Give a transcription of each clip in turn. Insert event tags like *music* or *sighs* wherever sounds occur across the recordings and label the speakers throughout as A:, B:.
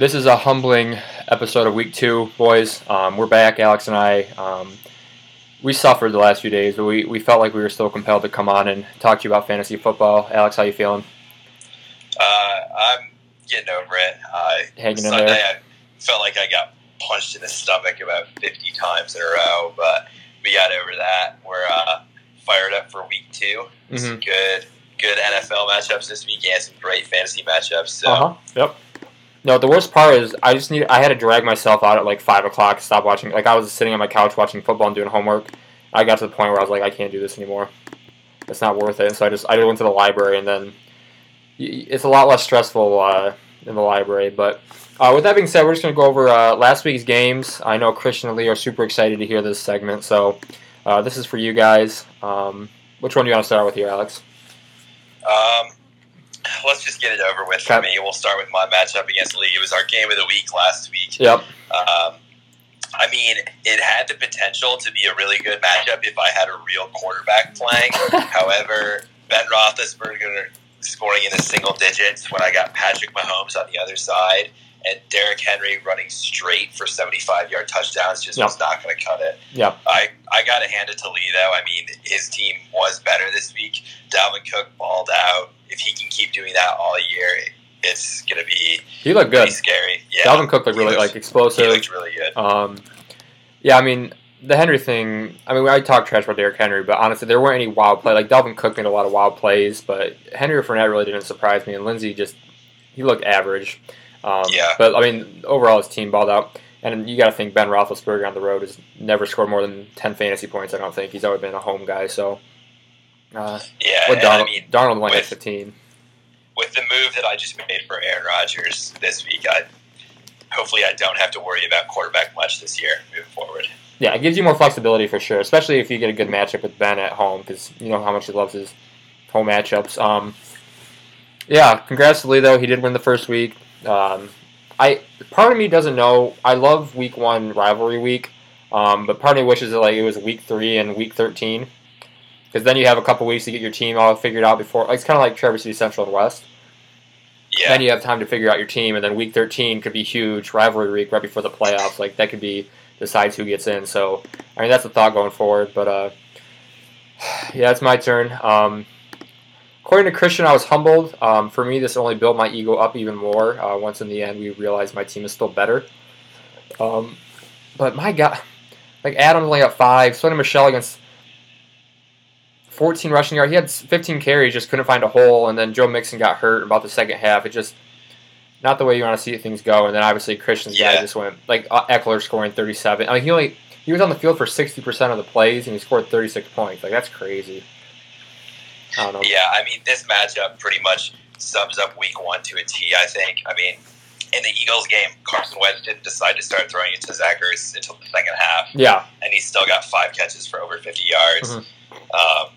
A: This is a humbling episode of week two, boys. Um, we're back, Alex and I. Um, we suffered the last few days, but we, we felt like we were still compelled to come on and talk to you about fantasy football. Alex, how you feeling?
B: Uh, I'm getting over it. Uh,
A: Hanging in
B: Sunday,
A: there.
B: I felt like I got punched in the stomach about 50 times in a row, but we got over that. We're uh, fired up for week 2 Some
A: Mhm.
B: good, good NFL matchups this week and some great fantasy matchups. So
A: Uh huh. Yep. No, the worst part is I just need. I had to drag myself out at like five o'clock stop watching. Like I was sitting on my couch watching football and doing homework. I got to the point where I was like, I can't do this anymore. It's not worth it. And so I just I went to the library and then it's a lot less stressful uh, in the library. But uh, with that being said, we're just gonna go over uh, last week's games. I know Christian and Lee are super excited to hear this segment, so uh, this is for you guys. Um, which one do you want to start with here, Alex?
B: um, *laughs* let's just get it over with for me. We'll start with my matchup against Lee. It was our game of the week last week.
A: Yep.
B: Um, I mean, it had the potential to be a really good matchup if I had a real quarterback playing. *laughs* However, Ben Roethlisberger scoring in the single digits when I got Patrick Mahomes on the other side and Derrick Henry running straight for 75 yard touchdowns just
A: Yeah.
B: was not going to cut it.
A: Yeah.
B: I, I got to hand it to Lee, though. I mean, his team was better this week. Dalvin Cook balled out. If he can keep doing that all year, it's going to be
A: He looked good.
B: scary. Yeah.
A: Dalvin Cook looked really
B: looks-
A: like explosive.
B: He looked really good.
A: Um, yeah, I mean the Henry thing. I mean, I talk trash about Derrick Henry, but honestly, there weren't any wild play. Like Dalvin Cook made a lot of wild plays, but Henry or Fournette really didn't surprise me, and Lindsay just he looked average. Um,
B: Yeah.
A: But I mean, overall, his team balled out, and you got to think Ben Roethlisberger on the road has never scored more than ten fantasy points. I don't think he's always been a home guy. So, uh,
B: Yeah,
A: what Donald,
B: I mean,
A: Donald had
B: with-
A: fifteen.
B: with the move that I just made for Aaron Rodgers this week, I hopefully I don't have to worry about quarterback much this year moving forward.
A: Yeah, it gives you more flexibility for sure, especially if you get a good matchup with Ben at home, because you know how much he loves his home matchups. Um, yeah, congrats to Lee though. He did win the first week. Um, I part of me doesn't know. I love week one rivalry week, um, but part of me wishes that like it was week three and week thirteen, because then you have a couple weeks to get your team all figured out before. It's kind of like Traverse City Central and West.
B: Yeah,
A: Then you have time to figure out your team, and then week thirteen could be huge rivalry week right before the playoffs. Like that could be decides who gets in. So I mean that's the thought going forward. But uh, *sighs* yeah, it's my turn. Um, according to Christian, I was humbled. Um, for me, this only built my ego up even more. Uh, once in the end, we realized my team is still better. Um, but my God, like Adam only got five. Sony Michel against 14 rushing yards. He had 15 carries, just couldn't find a hole. And then Joe Mixon got hurt about the second half. It just not the way you want to see things go. And then obviously Christian's guy just went like uh, Ekeler scoring 37. I mean, he only he was on the field for 60 percent of the plays and he scored 36 points. Like that's crazy. I don't know.
B: yeah. I mean, this matchup pretty much sums up Week One to a T. I think. I mean, in the Eagles game, Carson Wentz didn't decide to start throwing it to Zach Ertz until the second half,
A: Yeah,
B: and he still got five catches for over 50 yards.
A: Mhm.
B: Um,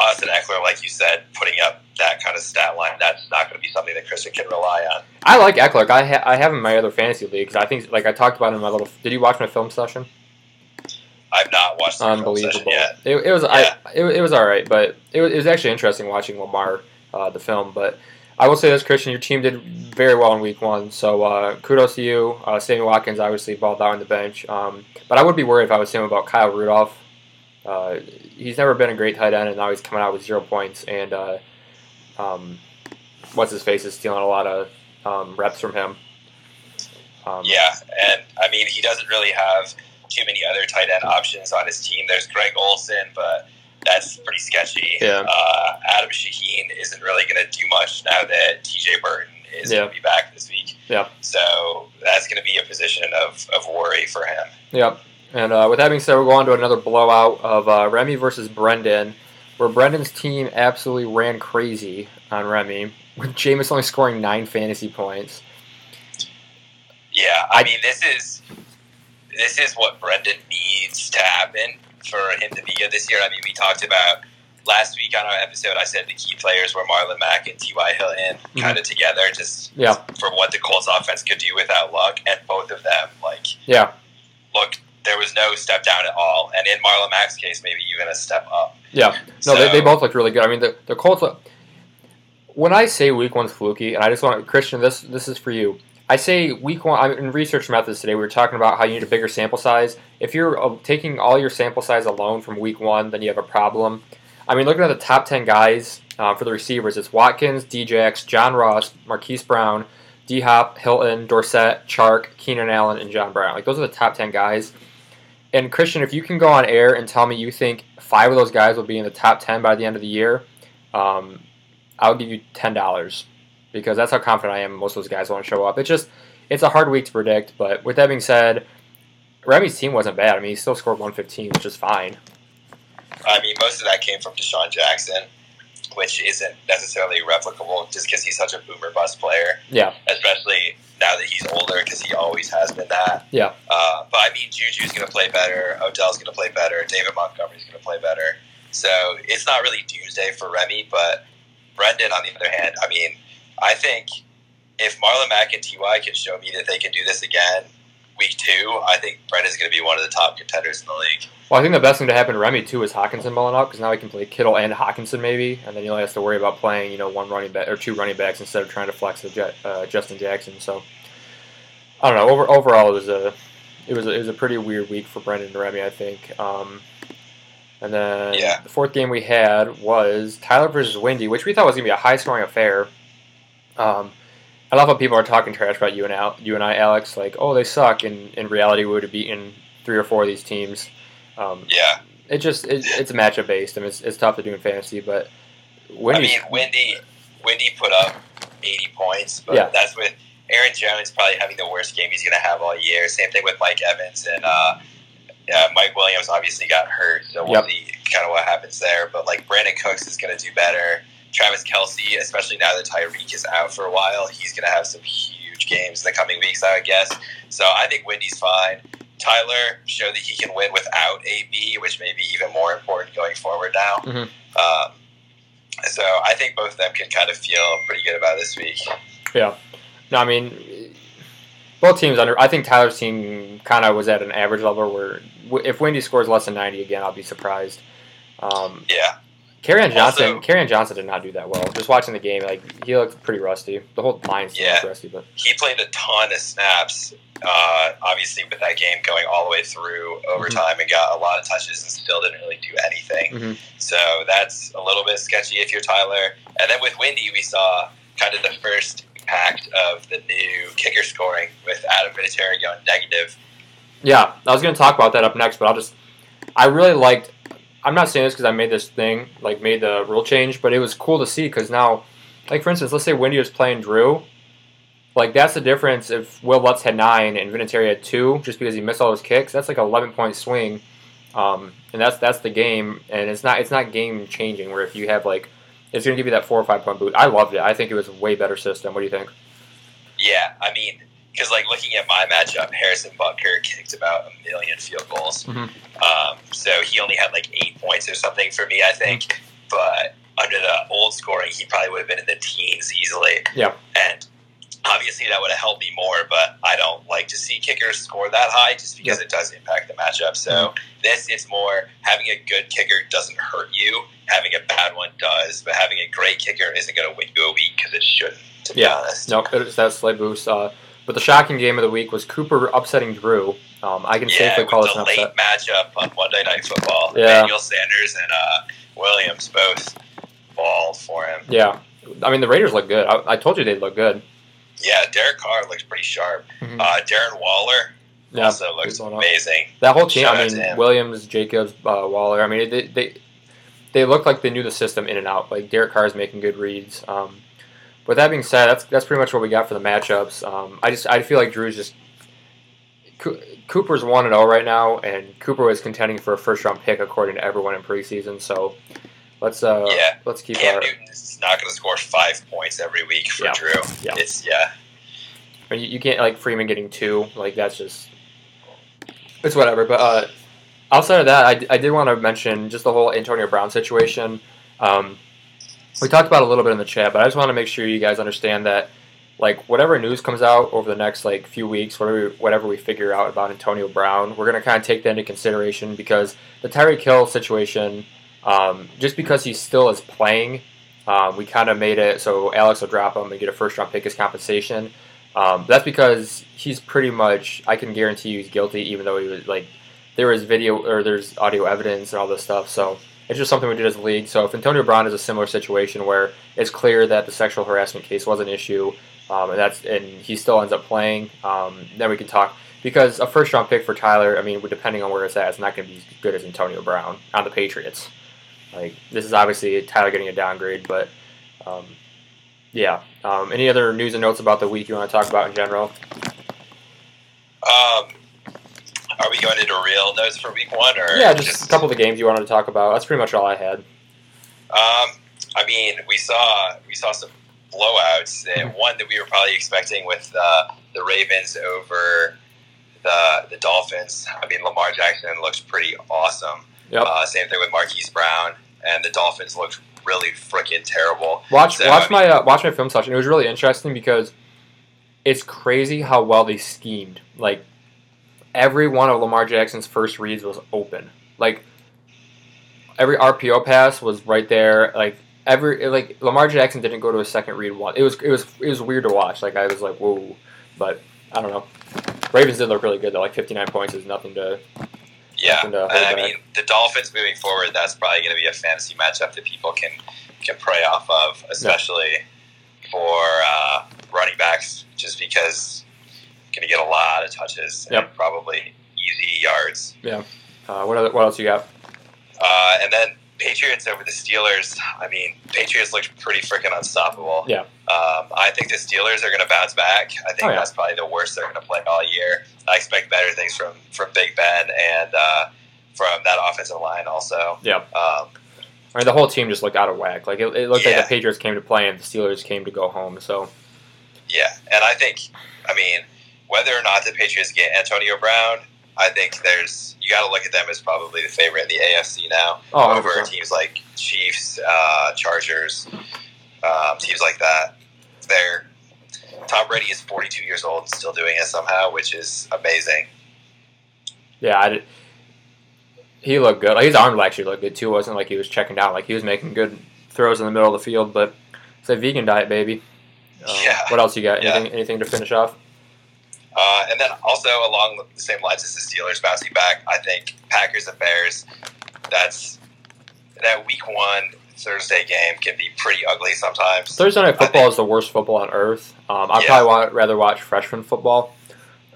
B: Austin Ekeler, like you said, putting up that kind of stat line, that's not going to be something that Christian can rely on.
A: I like Ekeler. I ha- I have him in my other fantasy leagues. I think like I talked about in my little. Did you watch my film session?
B: I've not watched the film
A: Unbelievable. It, it was
B: Yeah.
A: I, it, it was all right, but it was, it was actually interesting watching Lamar uh, the film. But I will say this, Christian, your team did very well in week one, so uh, kudos to you. Uh, Sammy Watkins obviously balled out on the bench, um, but I would be worried if I was him about Kyle Rudolph. Uh, he's never been a great tight end, and now he's coming out with zero points. And uh, um, what's his face is stealing a lot of um, reps from him. Um,
B: Yeah, and I mean, he doesn't really have too many other tight end options on his team. There's Greg Olsen, but that's pretty sketchy.
A: Yeah.
B: Uh, Adam Shaheen isn't really going to do much now that TJ Burton is
A: Yeah.
B: going to be back this week.
A: Yeah.
B: So that's going to be a position of, of worry for him.
A: Yep. And uh, with that being said, we'll go on to another blowout of uh, Remy versus Brendan, where Brendan's team absolutely ran crazy on Remy, with Jameis only scoring nine fantasy points.
B: Yeah, I mean, this is this is what Brendan needs to happen for him to be good this year. I mean, we talked about last week on our episode. I said the key players were Marlon Mack and T.Y. Hilton kind of together, just
A: Yeah.
B: for what the Colts offense could do without luck, and both of them like
A: Yeah.
B: look. There was no step down at all, and in Marlon Mack's case, maybe even a step up.
A: Yeah. No, they,
B: So-
A: they both looked really good. I mean, the, the Colts. Look, when I say week one's fluky, and I just want Christian, this this is for you. I say week one. I'm in research methods today. We were talking about how you need a bigger sample size. If you're uh, taking all your sample size alone from week one, then you have a problem. I mean, looking at the top ten guys uh, for the receivers, it's Watkins, Djax, John Ross, Marquise Brown, D Hop, Hilton, Dorsett, Chark, Keenan Allen, and John Brown. Like those are the top ten guys. And Christian, if you can go on air and tell me you think five of those guys will be in the top ten by the end of the year, um, I'll give you ten dollars because that's how confident I am. Most of those guys won't show up. It's just it's a hard week to predict. But with that being said, Remy's team wasn't bad. I mean, he still scored 115, which is fine.
B: I mean, most of that came from DeSean Jackson, which isn't necessarily replicable just because he's such a boomer bust player.
A: Yeah.
B: Especially now that he's older, because he always has been that.
A: Yeah.
B: Uh, but I mean, Juju's going to play better. Odell's going to play better. David Montgomery's going to play better. So it's not really doomsday for Remy, but Brendan, on the other hand, I mean, I think if Marlon Mack and Ty can show me that they can do this again week two, I think Brendan's going to be one of the top contenders in the league.
A: Well, I think the best thing to happen to Remy too is Hockenson balling up because now he can play Kittle and Hockenson maybe, and then he only has to worry about playing you know one running back or two running backs instead of trying to flex the uh, Justin Jackson. So I don't know. Over, overall, it was a it was a, it was a pretty weird week for Brendan and Remy, I think. Um, and then
B: Yeah.
A: the fourth game we had was Tyler versus Windy, which we thought was gonna be a high scoring affair. Um, I love how people are talking trash about you and Al, you and I, Alex. Like, oh, they suck. And in reality, we would have beaten three or four of these teams. Um,
B: Yeah.
A: it just it, it's matchup based. I mean, it's, it's tough to do in fantasy, but
B: I
A: Windy,
B: mean, Wendy, Wendy put up 80 points, but
A: Yeah.
B: that's with Aaron Jones probably having the worst game he's going to have all year. Same thing with Mike Evans and uh, uh, Mike Williams. Obviously got hurt, so we'll
A: Yep.
B: see kind of what happens there. But like Brandin Cooks is going to do better. Travis Kelce, especially now that Tyreek is out for a while, he's going to have some huge games in the coming weeks, I would guess. So I think Wendy's fine. Tyler showed that he can win without AB, which may be even more important going forward now.
A: Mhm.
B: Um, so I think both of them can kind of feel pretty good about this week.
A: yeah. No, I mean, both teams under. I think Tyler's team kind of was at an average level where w- if Windy scores less than ninety again, I'll be surprised. Um,
B: Yeah,
A: Kerryon Johnson,
B: Also-
A: Kerryon Johnson did not do that well. Just watching the game, like he looked pretty rusty. The whole team
B: Yeah.
A: rusty, but
B: he played a ton of snaps. Uh, obviously, with that game going all the way through overtime and got a lot of touches and still didn't really do anything.
A: Mhm.
B: So that's a little bit sketchy if you're Tyler. And then with Windy, we saw kind of the first impact of the new kicker scoring with Adam Vinatieri going negative.
A: Yeah, I was going to talk about that up next, but I'll just. I really liked. I'm not saying this because I made this thing, like made the rule change, but it was cool to see because now, like for instance, let's say Windy was playing Drew. Like that's the difference if Wil Lutz had nine and Vinatieri had two, just because he missed all those kicks. That's like an 11 point swing, um, and that's that's the game. And it's not it's not game changing. Where if you have like, it's going to give you that four or five point boot. I loved it. I think it was a way better system. What do you think?
B: Yeah, I mean, because like looking at my matchup, Harrison Butker kicked about a million field goals.
A: Mhm.
B: Um, so he only had like eight points or something for me, I think. But under the old scoring, he probably would have been in the teens easily.
A: Yeah.
B: And obviously that would have helped me more, but I don't like to see kickers score that high just because it does impact the matchup. So this, is more having a good kicker doesn't hurt you. Having a bad one does, but having a great kicker isn't going to win you a week because it shouldn't, to be
A: Yeah.
B: honest.
A: Nope, it was that slight boost. Uh, but the shocking game of the week was Cooper upsetting Drew. Um, I can
B: Yeah,
A: safely call
B: the
A: an
B: late
A: upset.
B: matchup on Monday Night Football.
A: Yeah.
B: Emmanuel Sanders and uh, Williams both balled for him.
A: Yeah, I mean the Raiders look good. I, I told you they'd look good.
B: Yeah, Derek Carr looks pretty sharp.
A: Mhm.
B: Uh, Darren Waller
A: Yeah,
B: also looks
A: going up.
B: amazing.
A: that whole team.
B: shout
A: I mean. Williams, Jacobs, uh, Waller. I mean they, they they looked like they knew the system in and out. Like Derek Carr is making good reads. Um, with that being said, that's that's pretty much what we got for the matchups. Um, I just I feel like Drew's just. Cooper's one and zero right now, and Cooper was contending for a first round pick according to everyone in preseason. So, let's uh
B: Yeah.
A: let's keep
B: Cam
A: our.
B: Newton is not going to score five points every week for
A: Yeah.
B: Drew.
A: Yeah.
B: It's yeah,
A: you, you can't like Freeman getting two. Like that's just it's whatever. But uh, outside of that, I, I did want to mention just the whole Antonio Brown situation. Um, we talked about it a little bit in the chat, but I just want to make sure you guys understand that like whatever news comes out over the next like few weeks, whatever whatever we figure out about Antonio Brown, we're gonna kind of take that into consideration because the Tyreek Hill situation, um, just because he still is playing, um, we kind of made it so Alex will drop him and get a first round pick as compensation. Um, that's because he's pretty much. I can guarantee you he's guilty, even though he was like there was video or there's audio evidence and all this stuff. So it's just something we did as a league. So if Antonio Brown is a similar situation where it's clear that the sexual harassment case was an issue, um, and that's and he still ends up playing, um, then we can talk. Because a first round pick for Tyler, I mean, depending on where it's at, it's not going to be as good as Antonio Brown on the Patriots. Like this is obviously Tyler getting a downgrade, but um, yeah. Um, any other news and notes about the week you want to talk about in general?
B: Um, are we going into real notes for week one, or
A: yeah, just, a couple of the games you wanted to talk about. That's pretty much all I had.
B: Um, I mean, we saw we saw some blowouts.
A: Mm-hmm.
B: One that we were probably expecting with uh, the Ravens over the the Dolphins. I mean, Lamar Jackson looks pretty awesome.
A: Yep.
B: Uh, same thing with Marquise Brown, and the Dolphins looked really freaking terrible.
A: Watch
B: So,
A: watch
B: I mean-
A: my uh, watch my film session. It was really interesting because it's crazy how well they schemed. Like every one of Lamar Jackson's first reads was open. Like every RPO pass was right there. Like every like Lamar Jackson didn't go to a second read once. It was it was it was weird to watch. Like I was like whoa, but I don't know. Ravens did look really good though. Like 59 points is nothing to.
B: Yeah, and I mean the Dolphins moving forward. That's probably going to be a fantasy matchup that people can can prey off of, especially for uh, running backs, just because going to get a lot of touches
A: Yep.
B: and probably easy yards.
A: Uh, what other, what else you got?
B: Uh, and then Patriots over the Steelers. I mean, Patriots looked pretty freaking unstoppable.
A: Yeah.
B: Um, I think the Steelers are going to bounce back. I think
A: Oh, yeah.
B: that's probably the worst they're going to play all year. I expect better things from from Big Ben and uh, from that offensive line also.
A: Yeah.
B: Um,
A: I mean, the whole team just looked out of whack. Like it, it looked like the Patriots came to play and the Steelers came to go home. So
B: yeah, and I think, I mean, whether or not the Patriots get Antonio Brown, I think there's you got to look at them as probably the favorite in the AFC now.
A: oh,
B: over
A: 100%.
B: teams like Chiefs, uh, Chargers, um, teams like that. They're Tom Brady is 42 years old and still doing it somehow, which is amazing.
A: Yeah, I did. He looked good. Like his arm actually looked good too. It wasn't like he was checking down. Like he was making good throws in the middle of the field. But it's a vegan diet, baby. Um,
B: Yeah.
A: What else you got?
B: Yeah.
A: Anything? Anything to finish off?
B: Uh, and then also along the same lines as the Steelers bouncing back, I think Packers and Bears. That's that week one Thursday game can be pretty ugly sometimes.
A: Thursday night football
B: think-
A: is the worst football on earth. Um, I'd
B: Yeah.
A: probably want, rather watch freshman football.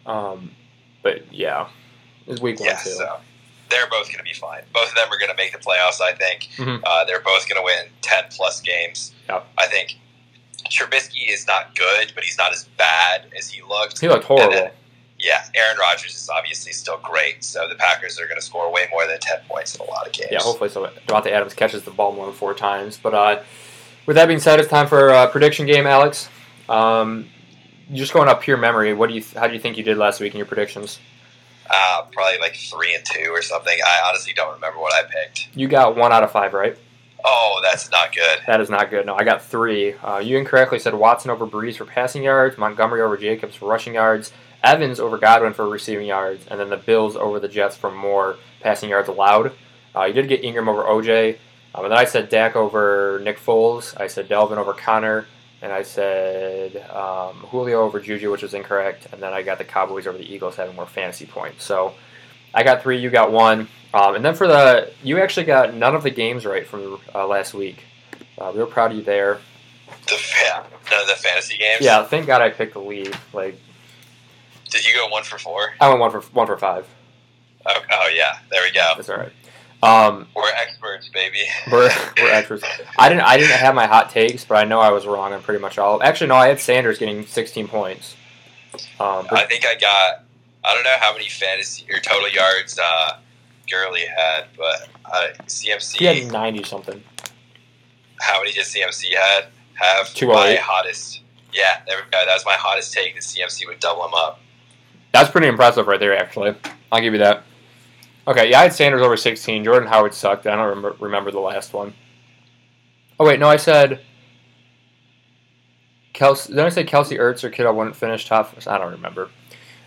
A: Um, but yeah, it's week one too.
B: so they're both going to be fine. Both of them are going to make the playoffs. I think
A: Mhm.
B: uh, they're both going to win ten plus games.
A: Yep.
B: I think Trubisky is not good, but he's not as bad as he looked.
A: He looked horrible.
B: Then- Yeah, Aaron Rodgers is obviously still great, so the Packers are going to score way more than ten points in a lot of games.
A: Yeah, hopefully so. Davante Adams catches the ball more than four times. But uh, with that being said, it's time for a prediction game, Alex. Um, just going up pure memory, what do you? How do you think you did last week in your predictions?
B: Uh, probably like three and two or something. I honestly don't remember what I picked.
A: You got one out of five, right?
B: Oh, that's not good.
A: That is not good. No, I got three. Uh, you incorrectly said Watson over Brees for passing yards, Montgomery over Jacobs for rushing yards, Evans over Godwin for receiving yards, and then the Bills over the Jets for more passing yards allowed. Uh, you did get Ingram over OJ, um, and then I said Dak over Nick Foles. I said Dalvin over Connor, and I said um, Julio over Juju, which was incorrect. And then I got the Cowboys over the Eagles having more fantasy points. So I got three, you got one. Um, and then for the, you actually got none of the games right from uh, last week. Uh, we were proud of you there.
B: The yeah, none of the fantasy games.
A: Yeah, thank God I picked the lead. Like
B: Did you go one for four?
A: I went one for one for five.
B: Oh, oh yeah, there we go.
A: That's all right. Um,
B: We're experts, baby. *laughs*
A: we're we're experts. I didn't I didn't have my hot takes, but I know I was wrong on pretty much all. Actually, no, I had Sanders getting 16 points. Um,
B: I think I got. I don't know how many fantasy or total yards uh, Gurley had, but uh, CMC.
A: he had 90 something.
B: how many did CMC had have?
A: 208.
B: My hottest. Yeah, there we go. That was my hottest take. That CMC would double him up.
A: That's pretty impressive right there. Actually, I'll give you that. Okay, yeah, I had Sanders over 16. Jordan Howard sucked. I don't remember, remember the last one. Oh wait, no, I said. Kelce, did I say Kelce Ertz or Kittle wouldn't finish top? I don't remember.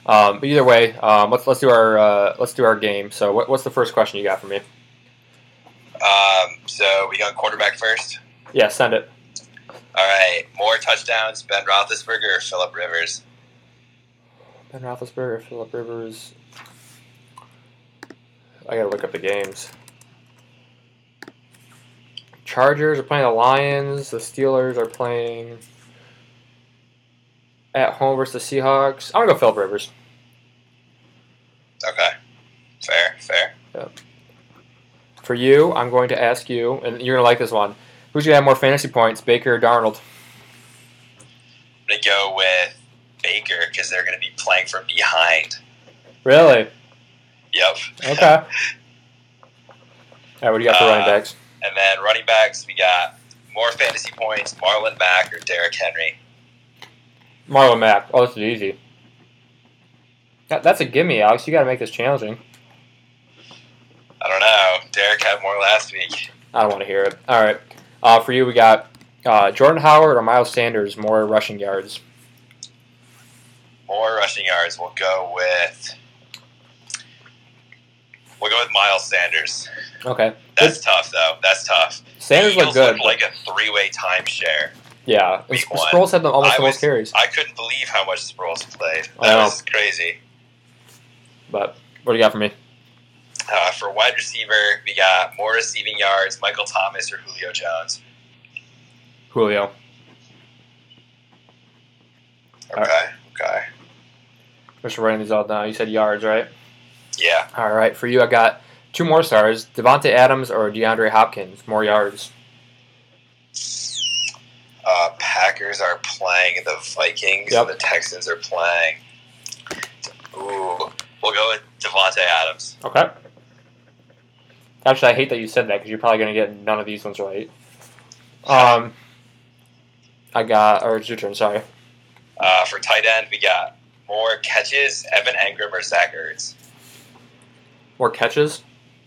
A: Um, but either way, um, let's let's do our uh, let's do our game. So, what, what's the first question you got for me?
B: Um, so we got quarterback first.
A: Yeah, send it.
B: All right, more touchdowns, Ben Roethlisberger or Philip Rivers?
A: Ben Roethlisberger, Philip Rivers. I gotta look up the games. Chargers are playing the Lions. The Steelers are playing at home versus the Seahawks. I'm gonna go Philip Rivers.
B: Okay. Fair, fair. Yep.
A: For you, I'm going to ask you, and you're gonna like this one. Who's gonna have more fantasy points, Baker or Darnold?
B: I'm going to go with Baker because they're going to be playing from behind.
A: Really?
B: Yep.
A: Okay. All right, what do you got for
B: Uh,
A: running backs?
B: And then running backs, we got more fantasy points, Marlon Mack or Derrick Henry.
A: Marlon Mack. Oh, this is easy. That, that's a gimme, Alex. You got to make this challenging.
B: I don't know. Derrick had more last week.
A: I don't want to hear it. All right. Uh, for you, we got uh, Jordan Howard or Miles Sanders, more rushing yards.
B: More rushing yards. We'll go with. We'll go with Miles Sanders.
A: Okay.
B: That's tough, though. That's tough.
A: Sanders
B: Eagles
A: look good.
B: look like a three-way timeshare.
A: Yeah.
B: Week one.
A: Sproles had the, almost
B: I
A: the
B: was-
A: most carries.
B: I couldn't believe how much Sproles played.
A: I
B: That
A: know.
B: was crazy.
A: But what do you got for me?
B: Uh, for wide receiver, we got more receiving yards, Michael Thomas or Julio Jones.
A: Julio.
B: Okay,
A: All
B: okay.
A: Just writing these all down. You said yards, right?
B: Yeah,
A: All right. For you, I got two more stars: Davante Adams or DeAndre Hopkins, more yards.
B: Uh, Packers are playing the Vikings.
A: Yep.
B: The Texans are playing. Ooh, we'll go with Davante Adams.
A: Okay. Actually, I hate that you said that because you're probably going to get none of these ones right. Um, I got, or it's your turn. Sorry.
B: Uh, for tight end, we got more catches, Evan Engram or Zach Ertz.
A: More catches.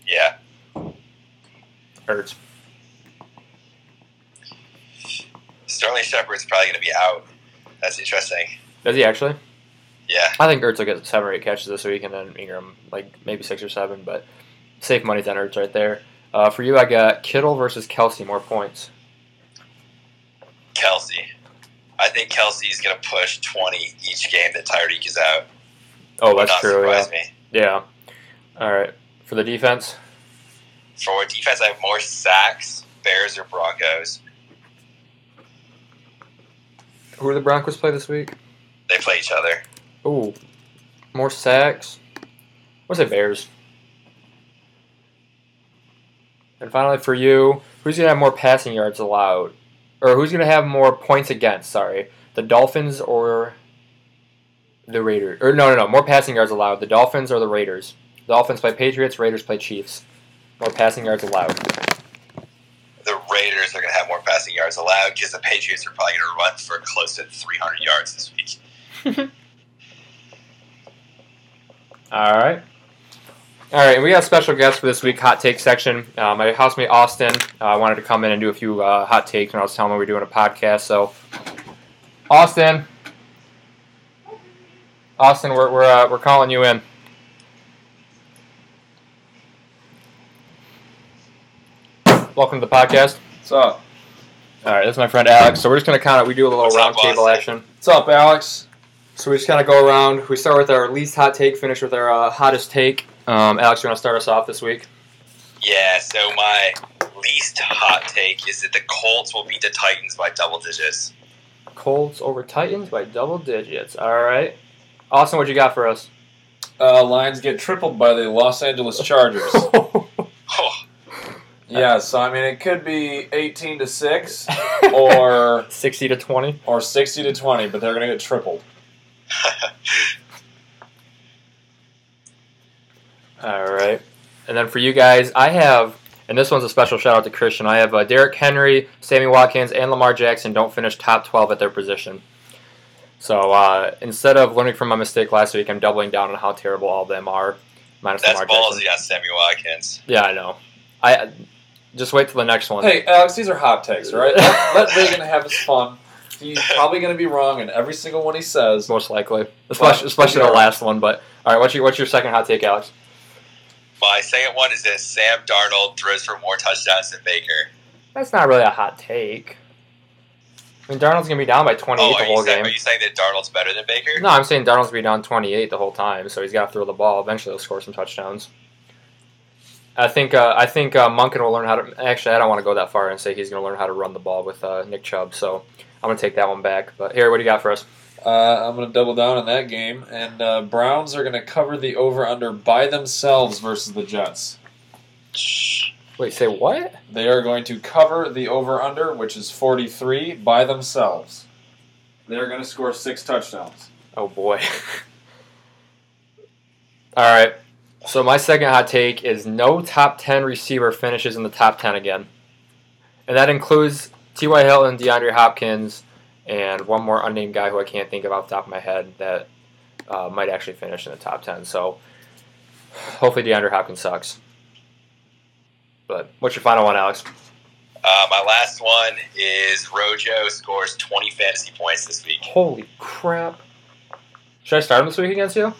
B: Yeah,
A: Ertz.
B: Sterling Shepard's probably going to be out. That's interesting.
A: Does he actually?
B: Yeah,
A: I think Ertz will get seven or eight catches this week, and then Engram like maybe six or seven. But safe money's on Ertz right there. Uh, for you, I got Kittle versus Kelce, more points.
B: Kelce. I think Kelce's going to push 20 each game that Tyreek is out.
A: Oh, that's true. Yeah.
B: me.
A: Yeah. All right. For the defense,
B: For defense, I have more sacks, Bears or Broncos.
A: Who do the Broncos play this week?
B: They play each other.
A: Ooh, more sacks. What's it, Bears? And finally, for you, who's gonna have more passing yards allowed, or who's gonna have more points against? Sorry, the Dolphins or the Raiders? Or no, no, no, more passing yards allowed. The Dolphins or the Raiders? The Dolphins play Patriots. Raiders play Chiefs. More passing yards allowed.
B: The Raiders are going to have more passing yards allowed because the Patriots are probably going to run for close to 300 yards this week. *laughs*
A: All right. All right, and we got a special guest for this week, hot take section. Uh, my housemate Austin uh, wanted to come in and do a few uh, hot takes when I was telling him we were doing a podcast. So, Austin, Austin, we're we're, uh, we're calling you in. Welcome to the podcast.
C: What's up?
A: All right, this is my friend Alex. So we're just gonna kind of we do a little
B: What's
A: round table action.
C: What's up, Alex?
A: So we just kind of go around. We start with our least hot take, finish with our uh, hottest take. Um, Alex, you want to start us off this week?
B: Yeah, so my least hot take is that the Colts will beat the Titans by double digits.
A: Colts over Titans by double digits. All right. Austin, what you got for us?
C: Uh, Lions get tripled by the Los Angeles Chargers. *laughs*
B: Oh,
C: yeah, so I mean it could be eighteen to six *laughs* or
A: 60 to 20.
C: or sixty to twenty, but they're gonna get tripled. *laughs*
A: All right. And then for you guys, I have, and this one's a special shout out to Christian. I have uh, Derrick Henry, Sammy Watkins, and Lamar Jackson don't finish top 12 at their position. So uh, instead of learning from my mistake last week, I'm doubling down on how terrible all of them are. Minus
B: that's
A: Lamar Jackson.
B: ballsy on Sammy Watkins.
A: Yeah, I know. I just wait till the next one.
C: Hey, Alex, these are hot takes, right? Let, let *laughs* Reagan have his fun. He's probably gonna be wrong in every single one he says.
A: most likely, especially, especially the last one. But all right, what's your what's your second hot take, Alex?
B: My second one is that Sam Darnold throws for more touchdowns than Baker.
A: That's not really a hot take. I mean, Darnold's gonna be down by 28
B: Oh,
A: the whole
B: saying,
A: game.
B: are you saying that Darnold's better than Baker?
A: No, I'm saying Darnold's gonna be down 28 the whole time, so he's got to throw the ball. Eventually, he'll score some touchdowns. I think uh, I think uh, Monken will learn how to. Actually, I don't want to go that far and say he's going to learn how to run the ball with uh, Nick Chubb. So I'm going to take that one back. But here, what do you got for us?
C: Uh, I'm going to double down on that game, and uh, Browns are going to cover the over under by themselves versus the Jets.
A: Wait, say what?
C: They are going to cover the over under, which is 43, by themselves. They're going to score six touchdowns.
A: Oh boy. *laughs* All right. So my second hot take is no top 10 receiver finishes in the top 10 again. And that includes T.Y. Hill and DeAndre Hopkins and one more unnamed guy who I can't think of off the top of my head that uh, might actually finish in the top 10. So hopefully DeAndre Hopkins sucks. But what's your final one, Alex?
B: Uh, my last one is Rojo scores 20 fantasy points this week.
A: Holy crap. Should I start him this week against you?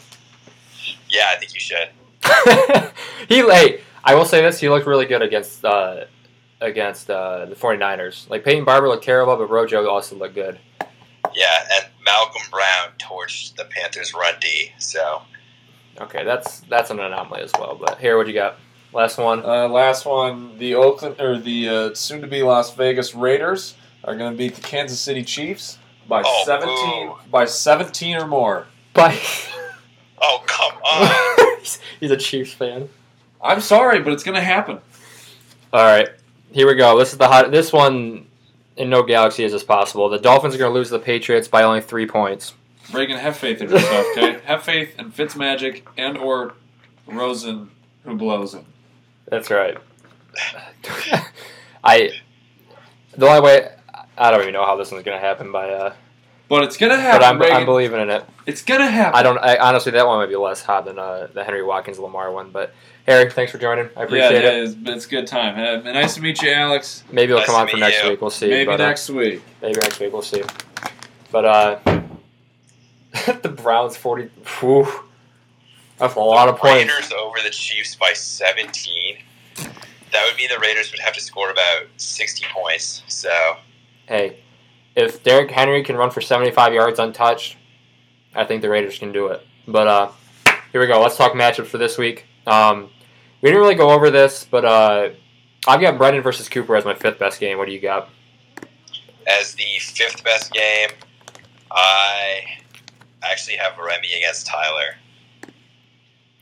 B: Yeah, I think you should. *laughs*
A: he hey, I will say this, he looked really good against uh, against uh, the 49ers. Like Peyton Barber looked terrible, but Rojo also looked good.
B: Yeah, and Malcolm Brown torched the Panthers' run D. So
A: Okay, that's that's an anomaly as well. But here, what you got? Last one.
C: Uh, last one, the Oakland or the uh, soon-to-be Las Vegas Raiders are going to beat the Kansas City Chiefs by
B: Oh,
C: 17
B: boo.
C: by 17 or more.
A: Bye.
B: Oh come on. *laughs*
A: he's, he's a Chiefs fan.
C: I'm sorry, but it's going to happen.
A: All right, here we go. This is the hot. This one in no galaxy is as possible. The Dolphins are going to lose to the Patriots by only three points.
C: Reagan, have faith in yourself, okay? *laughs* have faith in Fitzmagic and or Rosen who blows him.
A: That's right. *laughs* I the only way I don't even know how this one's going to happen by. Uh,
C: But it's going to
A: but
C: happen,
A: I'm,
C: Reagan.
A: I'm believing in it.
C: it's going to happen.
A: I don't. I, honestly, that one might be less hot than uh, the Henry Watkins Lamar one. But Harry, thanks for joining. I appreciate
C: yeah,
A: it.
C: it's, it's a good time. Uh, nice to meet you, Alex.
A: Maybe it'll
B: Nice
A: come on for next
B: you.
A: week. We'll see.
C: Maybe
A: but, uh,
C: next week.
A: maybe next week. We'll see. But uh, *laughs* the Browns forty. Whew, that's a lot of points.
B: Raiders over the Chiefs by 17. That would mean the Raiders would have to score about 60 points. So
A: Hey, if Derrick Henry can run for seventy-five yards untouched, I think the Raiders can do it. But uh, here we go. Let's talk matchups for this week. Um, we didn't really go over this, but uh, I've got Brendan versus Cooper as my fifth best game. What do you got?
B: as the fifth best game, I actually have Remy against Tyler.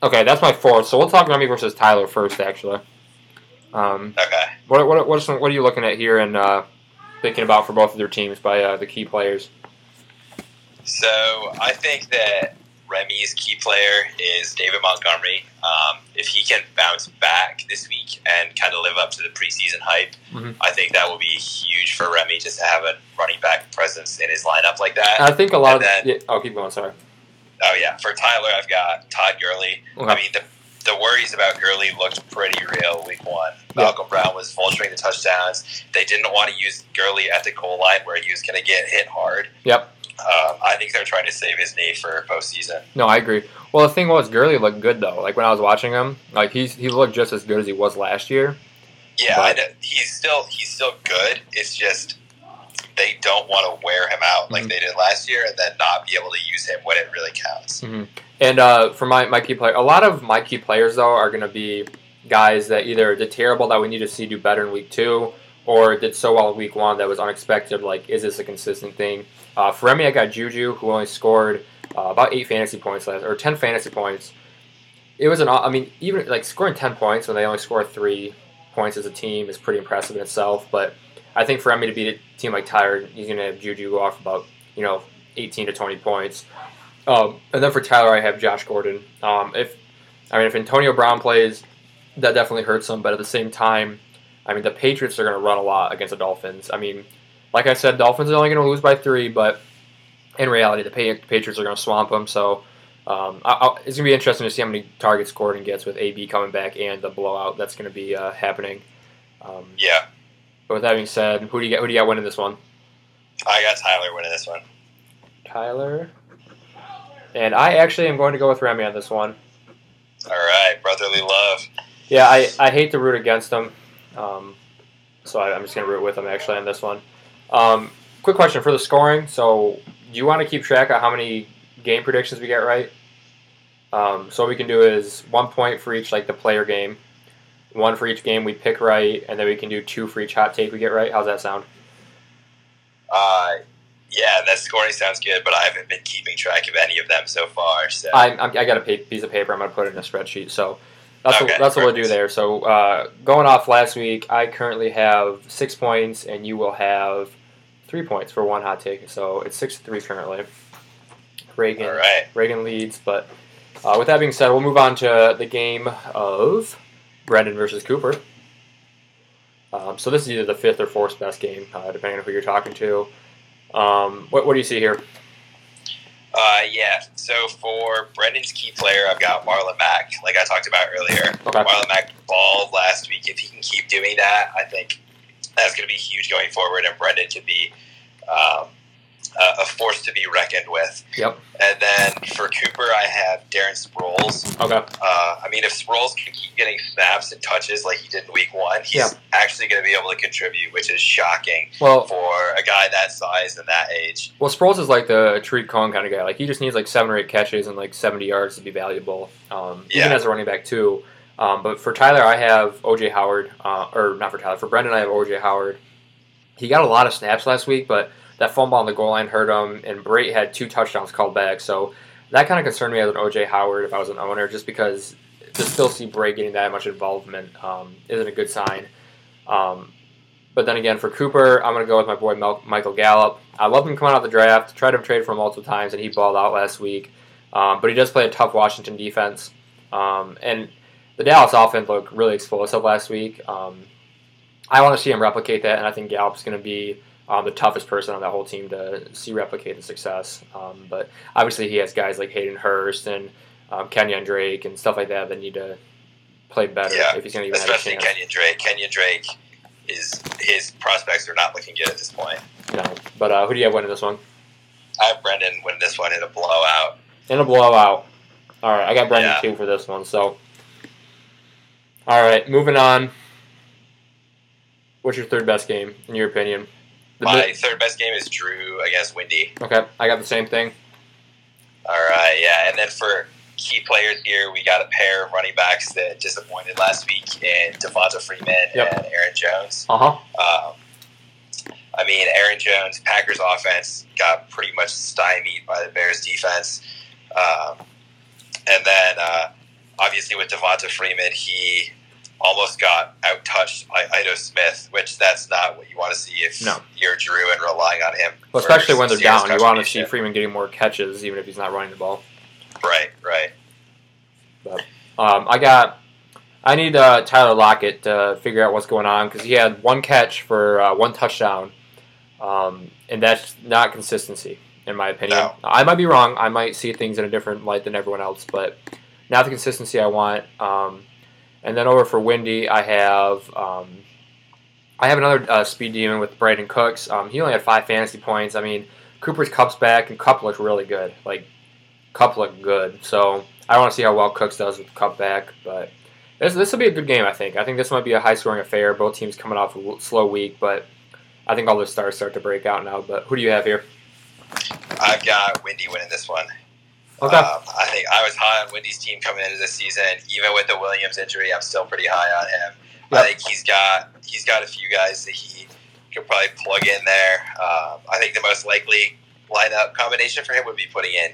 A: Okay, that's my fourth. So we'll talk Remy versus Tyler first, actually. Um,
B: Okay.
A: what what what are, some, what are you looking at here and uh, thinking about for both of their teams by uh, the key players?
B: So I think that Remy's key player is David Montgomery. Um, if he can bounce back this week and kind of live up to the preseason hype,
A: Mhm.
B: I think that will be huge for Remy just to have a running back presence in his lineup like that.
A: I think a lot of
B: And then-
A: yeah, oh keep going. Sorry.
B: Oh yeah, for Tyler, I've got Todd Gurley.
A: Okay.
B: I mean, the, the worries about Gurley looked pretty real week one.
A: Yeah.
B: Malcolm Brown was vulturing the touchdowns. They didn't want to use Gurley at the goal line where he was going to get hit hard.
A: Yep.
B: Um, I think they're trying to save his knee for postseason.
A: No, I agree. Well, the thing was, Gurley looked good though. Like when I was watching him, like he's he looked just as good as he was last year.
B: Yeah,
A: But-
B: he's still he's still good. It's just they don't want to wear him out like
A: Mhm.
B: they did last year, and then not be able to use him when it really counts.
A: And uh, for my, my key player, a lot of my key players though are going to be guys that either did terrible that we need to see do better in week two, or did so well in week one that was unexpected. Like, is this a consistent thing? Uh, for Remy, I got Juju, who only scored uh, about eight fantasy points last, or ten fantasy points. It was an, I mean, even like scoring ten points when they only score three points as a team is pretty impressive in itself. But I think for Remy to beat a team like Tired, he's going to have Juju go off about you know eighteen to twenty points. Um, and then for Tyler, I have Josh Gordon. Um, if I mean, if Antonio Brown plays, that definitely hurts him. But at the same time, I mean, the Patriots are going to run a lot against the Dolphins. I mean, like I said, Dolphins are only going to lose by three, but in reality, the Patriots are going to swamp them. So um, I, I, it's going to be interesting to see how many targets Gordon gets with AB coming back and the blowout that's going to be uh, happening. Um,
B: Yeah,
A: but with that being said, who do you get? Who do you got winning this one?
B: I got Tyler winning this one.
A: Tyler. And I actually am going to go with Remy on this one.
B: All right, brotherly love.
A: Yeah, I, I hate to root against them, um, so I, I'm just going to root with them actually on this one. Um, quick question for the scoring. So, do you want to keep track of how many game predictions we get right? Um, so what we can do is one point for each like the player game, one for each game we pick right, and then we can do two for each hot take we get right. How's that sound?
B: Uh, yeah, that scoring sounds good, but I haven't been keeping track of any of them so far. So
A: I, I'm- I got a piece of paper. I'm gonna put it in a spreadsheet. So that's
B: Okay,
A: what, that's what we'll do there. So uh, going off last week, I currently have six points, and you will have three points for one hot take. So it's six to three currently. Reagan
B: right,
A: Reagan leads, but uh, with that being said, we'll move on to the game of Brendan versus Cooper. Um, so this is either the fifth or fourth best game, uh, depending on who you're talking to. Um, what, what do you see here?
B: uh, yeah. So for Brendan's key player, I've got Marlon Mack, like I talked about earlier.
A: Okay.
B: Marlon Mack balled last week. If he can keep doing that, I think that's going to be huge going forward, and Brendan could be um, a, a force to be reckoned with.
A: Yep.
B: And then for Cooper, I have Darren Sproles.
A: Okay.
B: Uh, I mean, if Sproles can keep getting snaps and touches like he did in Week One, he's
A: Yeah.
B: actually going to be able to contribute, which is shocking
A: Well,
B: for a guy that size and that age.
A: well, Sproles is like the Tarik Cohen kind of guy. Like he just needs like seven or eight catches and like 70 yards to be valuable, um, even as a running back too. Um, but for Tyler, I have OJ Howard, uh, or not for Tyler. For Brendan, I have OJ Howard. He got a lot of snaps last week, but that fumble on the goal line hurt him, and Brate had two touchdowns called back. So that kind of concerned me as an OJ Howard if I was an owner, just because to still see Brate getting that much involvement um, isn't a good sign. Um, but then again, for Cooper, I'm going to go with my boy Mel- Michael Gallup. I love him coming out of the draft. Tried to trade for him multiple times, and he balled out last week. Um, but he does play a tough Washington defense. Um, and the Dallas offense looked really explosive last week. Um, I want to see him replicate that, and I think Gallup's going to be um, the toughest person on that whole team to see replicate the success. Um, but obviously, he has guys like Hayden Hurst and um, Kenyan Drake and stuff like that that need to play better
B: Yeah,
A: if he's going to even have a
B: Especially
A: chance.
B: Kenyan Drake. Kenyan Drake is his prospects are not looking good at this point.
A: Know. But uh, who do you have winning this one?
B: I have Brendan win this one in a blowout.
A: In a blowout. All right, I got Brendan
B: Yeah.
A: two for this one. So, all right, moving on. What's your third best game in your opinion? The
B: My
A: mi-
B: third best game is Drew against Windy.
A: okay, I got the same thing.
B: All right, yeah. And then for key players here, we got a pair of running backs that disappointed last week in Devonta Freeman
A: Yep.
B: and Aaron Jones.
A: Uh huh.
B: Um, I mean, Aaron Jones, Packers offense got pretty much stymied by the Bears defense. Um, and then, uh, obviously, with Devonta Freeman, he almost got out touched by Ito Smith, which that's not what you want to see if
A: No.
B: you're Drew and relying on him.
A: Well, especially when they're down, you want to see. Freeman getting more catches, even if he's not running the ball.
B: Right, right.
A: Um, I got. I need uh, Tyler Lockett to figure out what's going on because he had one catch for uh, one touchdown, um, and that's not consistency, in my opinion.
B: No.
A: I might be wrong. I might see things in a different light than everyone else, but not the consistency I want. Um, and then over for Windy, I have um, I have another uh, speed demon with Brandin Cooks. Um, he only had five fantasy points. I mean, Cooper's Kupp's back, and Kupp looked really good. Like Kupp looked good. So I want to see how well Cooks does with Kupp back, but this this will be a good game. I think. I think this might be a high scoring affair. Both teams coming off a slow week, but I think all the stars start to break out now. But who do you have here?
B: I've got Windy winning this one.
A: Okay.
B: Um, think I was high on Wendy's team coming into this season. Even with the Williams injury, I'm still pretty high on him.
A: Yep.
B: I think he's got he's got a few guys that he could probably plug in there. Um, I think the most likely lineup combination for him would be putting in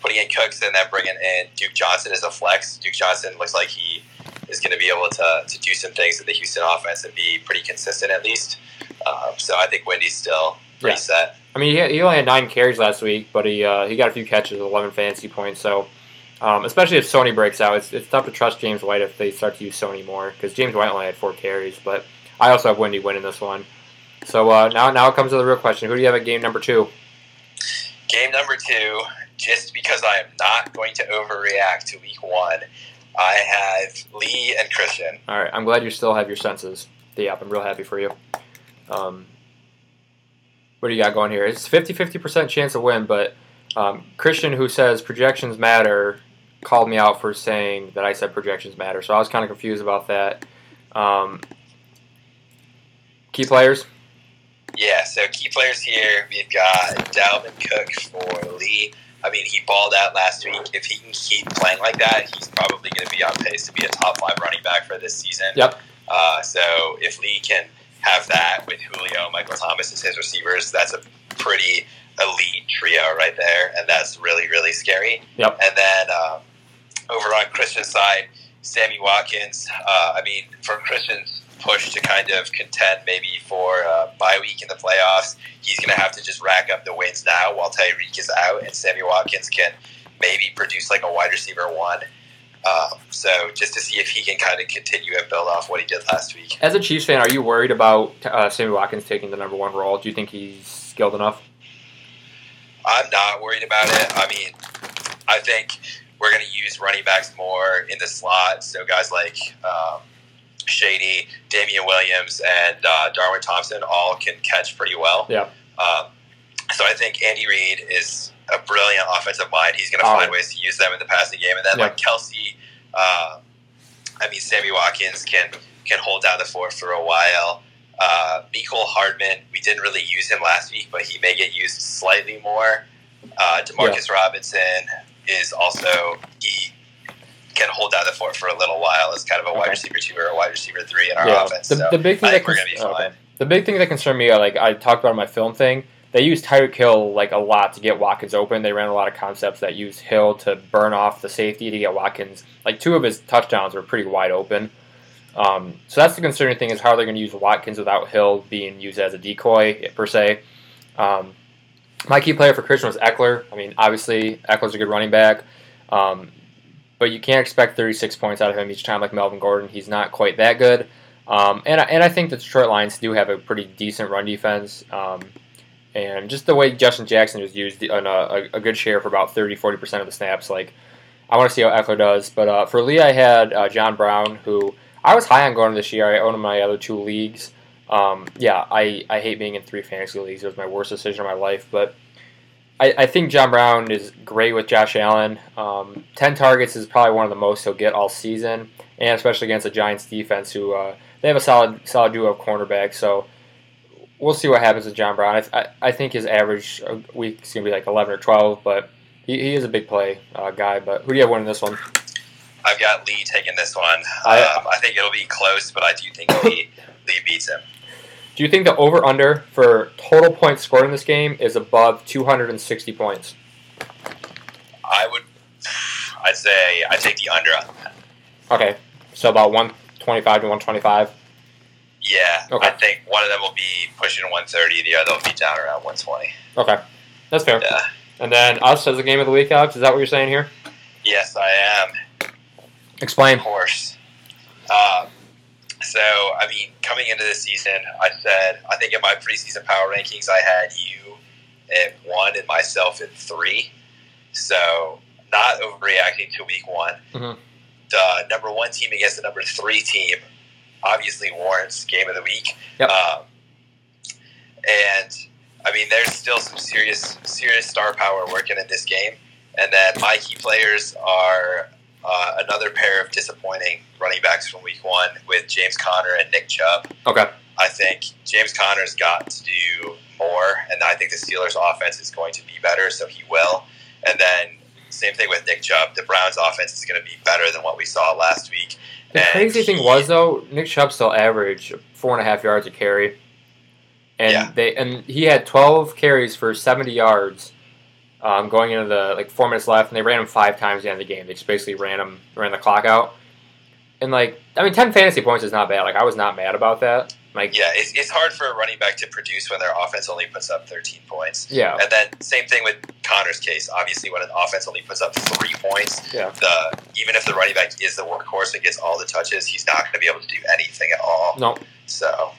B: putting in Cooks and then bringing in Duke Johnson as a flex. Duke Johnson looks like he is going to be able to, to do some things in the Houston offense and be pretty consistent at least. Um, so I think Wendy's still pretty
A: Yeah.
B: set.
A: I mean, he, he only had nine carries last week, but he uh, he got a few catches, eleven fantasy points. So, um, especially if Sony breaks out, it's, it's tough to trust James White if they start to use Sony more because James White only had four carries. But I also have Wendy winning this one. So uh, now now it comes to the real question: Who do you have at game number two?
B: Game number two, just because I am not going to overreact to week one, I have Lee and Christian.
A: All right, I'm glad you still have your senses. Yeah, I'm real happy for you. Um, what do you got going here? It's 50 50% chance of win, but um, Christian, who says projections matter, called me out for saying that I said projections matter. So I was kind of confused about that. Um, key players?
B: Yeah, so key players here, we've got Dalvin Cook for Lee. I mean, he balled out last week. If he can keep playing like that, he's probably going to be on pace to be a top five running back for this season.
A: Yep.
B: Uh, so if Lee can have that with Julio, Michael Thomas as his receivers, that's a pretty elite trio right there, and that's really really scary.
A: Yep.
B: And then um, over on Christian's side, Sammy Watkins. Uh, I mean, for Christian's push to kind of contend maybe for uh, bye week in the playoffs, he's going to have to just rack up the wins now while Tyreek is out, and Sammy Watkins can maybe produce like a wide receiver one. Um, so just to see if he can kind of continue and build off what he did last week.
A: As a Chiefs fan, are you worried about uh, Sammy Watkins taking the number one role? Do you think he's skilled enough?
B: I'm not worried about it. I mean, I think we're going to use running backs more in the slot. So guys like um, Shady, Damien Williams, and uh, Darwin Thompson all can catch pretty well.
A: Yeah.
B: Um, so I think Andy Reid is a brilliant offensive mind. He's going to
A: Oh.
B: find ways to use them in the passing game, and then
A: Yeah.
B: like Kelce, uh, I mean Sammy Watkins can can hold down the fort for a while. Uh, Mecole Hardman, we didn't really use him last week, but he may get used slightly more. Uh, Demarcus Robinson is also he can hold down the fort for a little while as kind of a wide
A: Okay.
B: receiver two or a wide receiver three in our
A: yeah.
B: offense.
A: The,
B: so
A: the big thing
B: I
A: that cons-
B: gonna be fine.
A: okay. the big thing that concerned me, uh, like I talked about in my film thing, they used Tyreek Hill like a lot to get Watkins open. They ran a lot of concepts that used Hill to burn off the safety to get Watkins. Like two of his touchdowns were pretty wide open. Um, so that's the concerning thing is how they're going to use Watkins without Hill being used as a decoy per se. Um, my key player for Christian was Ekeler. I mean, obviously Ekeler's a good running back, um, but you can't expect 36 points out of him each time like Melvin Gordon. He's not quite that good. Um, and, I- and I think the Detroit Lions do have a pretty decent run defense. Um, and just the way Justin Jackson was used on a, a, good share for about 30 40% of the snaps, like I want to see how Ekeler does. But uh, for Lee, I had uh, John Brown, who I was high on going this year. I own him in my other two leagues. Um, yeah, I, I hate being in three fantasy leagues. It was my worst decision of my life. But I, I think John Brown is great with Josh Allen. Um, 10 targets is probably one of the most he'll get all season, and especially against the Giants defense, who uh, they have a solid solid duo of cornerbacks. So we'll see what happens with John Brown. I, I, I think his average week is going to be like 11 or 12, but he, he is a big play uh, guy. But who do you have winning this one?
B: I've got Lee taking this one.
A: I-
B: um, I think it'll be close, but I do think Lee Lee beats him.
A: Do you think the over under for total points scored in this game is above 260 points?
B: I would. I'd say I take the under on that.
A: Okay, so about 125 to 125.
B: Yeah,
A: Okay.
B: I think one of them will be pushing 130, the other will be down around 120.
A: Okay, that's fair.
B: Yeah.
A: And then us as the game of the week, Alex. Is that what you're saying here?
B: Yes, I am.
A: Explain.
B: Of course. Um, so, I mean, coming into this season, I said I think in my preseason power rankings, I had you at one and myself at three. So, not overreacting to week one.
A: Mhm.
B: The number one team against the number three team obviously warrants game of the week.
A: Yep.
B: Um, and I mean, there's still some serious, serious star power working in this game. And then my key players are uh, another pair of disappointing running backs from week one with James Conner and Nick Chubb.
A: Okay.
B: I think James Conner's got to do more, and I think the Steelers' offense is going to be better, so he will. And then same thing with Nick Chubb. The Browns' offense is going to be better than what we saw last week.
A: The
B: And
A: crazy thing was though, Nick Chubb still averaged four and a half yards a carry, and
B: Yeah.
A: they and he had 12 carries for 70 yards. Um, going into the like four minutes left, and they ran him five times at the end of the game. They just basically ran him, ran the clock out, and like I mean, 10 fantasy points is not bad. Like I was not mad about that. Like
B: Yeah, it's, it's hard for a running back to produce when their offense only puts up 13 points.
A: yeah,
B: And then same thing with Conner's case. Obviously, when an offense only puts up three points,
A: Yeah.
B: the even if the running back is the workhorse and gets all the touches, he's not going to be able to do anything at all.
A: no,
B: So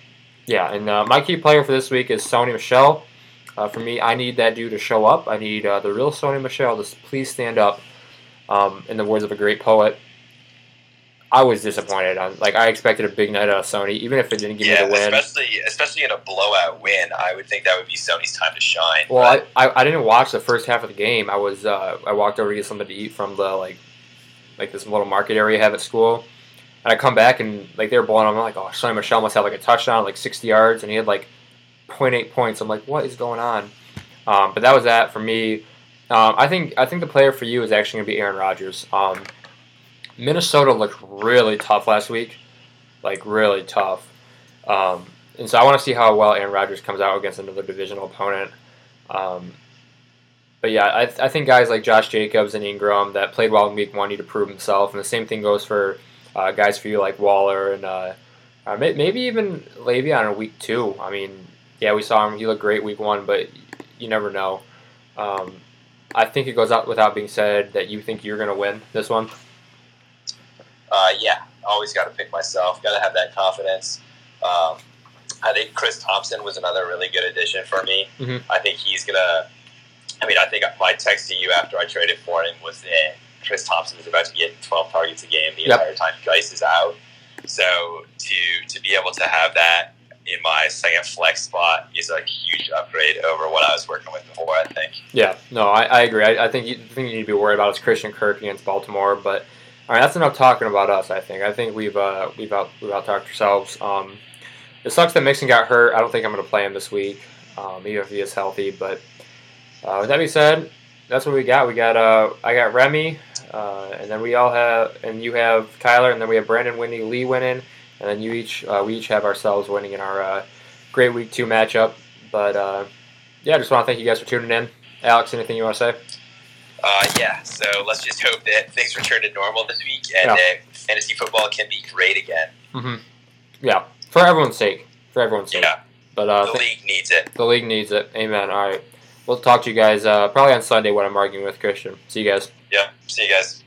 A: Yeah, and uh, my key player for this week is Sony Michel. Uh, for me, I need that dude to show up. I need uh, the real Sony Michel to please stand up. Um, in the words of a great poet, I was disappointed. On, like I expected a big night out of Sony, even if it didn't give
B: yeah,
A: me the win.
B: especially especially in a blowout win, I would think that would be Sony's time to shine.
A: Well,
B: but
A: I, I, I didn't watch the first half of the game. I was uh, I walked over to get something to eat from the like like this little market area I have at school, and I come back and like they were blowing. I'm like, oh, Sony Michel must have like a touchdown, like 60 yards, and he had like 0.8 points. I'm like, what is going on? Um, but that was that for me. Um, I think I think the player for you is actually going to be Aaron Rodgers. Um, Minnesota looked really tough last week, like really tough. Um, and so I want to see how well Aaron Rodgers comes out against another divisional opponent. Um, but yeah, I, I think guys like Josh Jacobs and Ingram that played well in Week One need to prove himself, and the same thing goes for uh, guys for you like Waller and uh, uh, maybe even Le'Veon in Week Two. I mean, yeah, we saw him; he looked great Week One, but you never know. Um, I think it goes out without being said that you think you're going to win this one.
B: Uh, yeah, always got to pick myself. Got to have that confidence. Um, I think Chris Thompson was another really good addition for me.
A: Mhm.
B: I think he's gonna. I mean, I think my text to you after I traded for him was that Chris Thompson is about to get 12 targets a game the
A: Yep.
B: entire time Guice is out. So to to be able to have that in my second flex spot is a huge upgrade over what I was working with before. I think.
A: Yeah, no, I, I agree. I, I think you, the thing you need to be worried about is Christian Kirk against Baltimore. But all right, that's enough talking about us. I think. I think we've uh, we've out we've out talked ourselves. Um, it sucks that Mixon got hurt. I don't think I'm going to play him this week, um, even if he is healthy. But uh, with that being said, that's what we got. We got uh, I got Remy, uh, and then we all have, and you have Kyler, and then we have Brandon, Winnie, Lee winning, and then you each uh, we each have ourselves winning in our uh, great week two matchup. But uh, yeah, I just want to thank you guys for tuning in. Alex, anything you want to say?
B: Uh, yeah, so let's just hope that things return to normal this week and
A: Yeah.
B: that fantasy football can be great again.
A: Mm-hmm. Yeah, for everyone's sake. For everyone's sake.
B: Yeah,
A: But uh,
B: the
A: th-
B: league needs it.
A: the league needs it. Amen. All right. We'll talk to you guys uh, probably on Sunday when I'm arguing with Christian. See you guys.
B: Yeah, see you guys.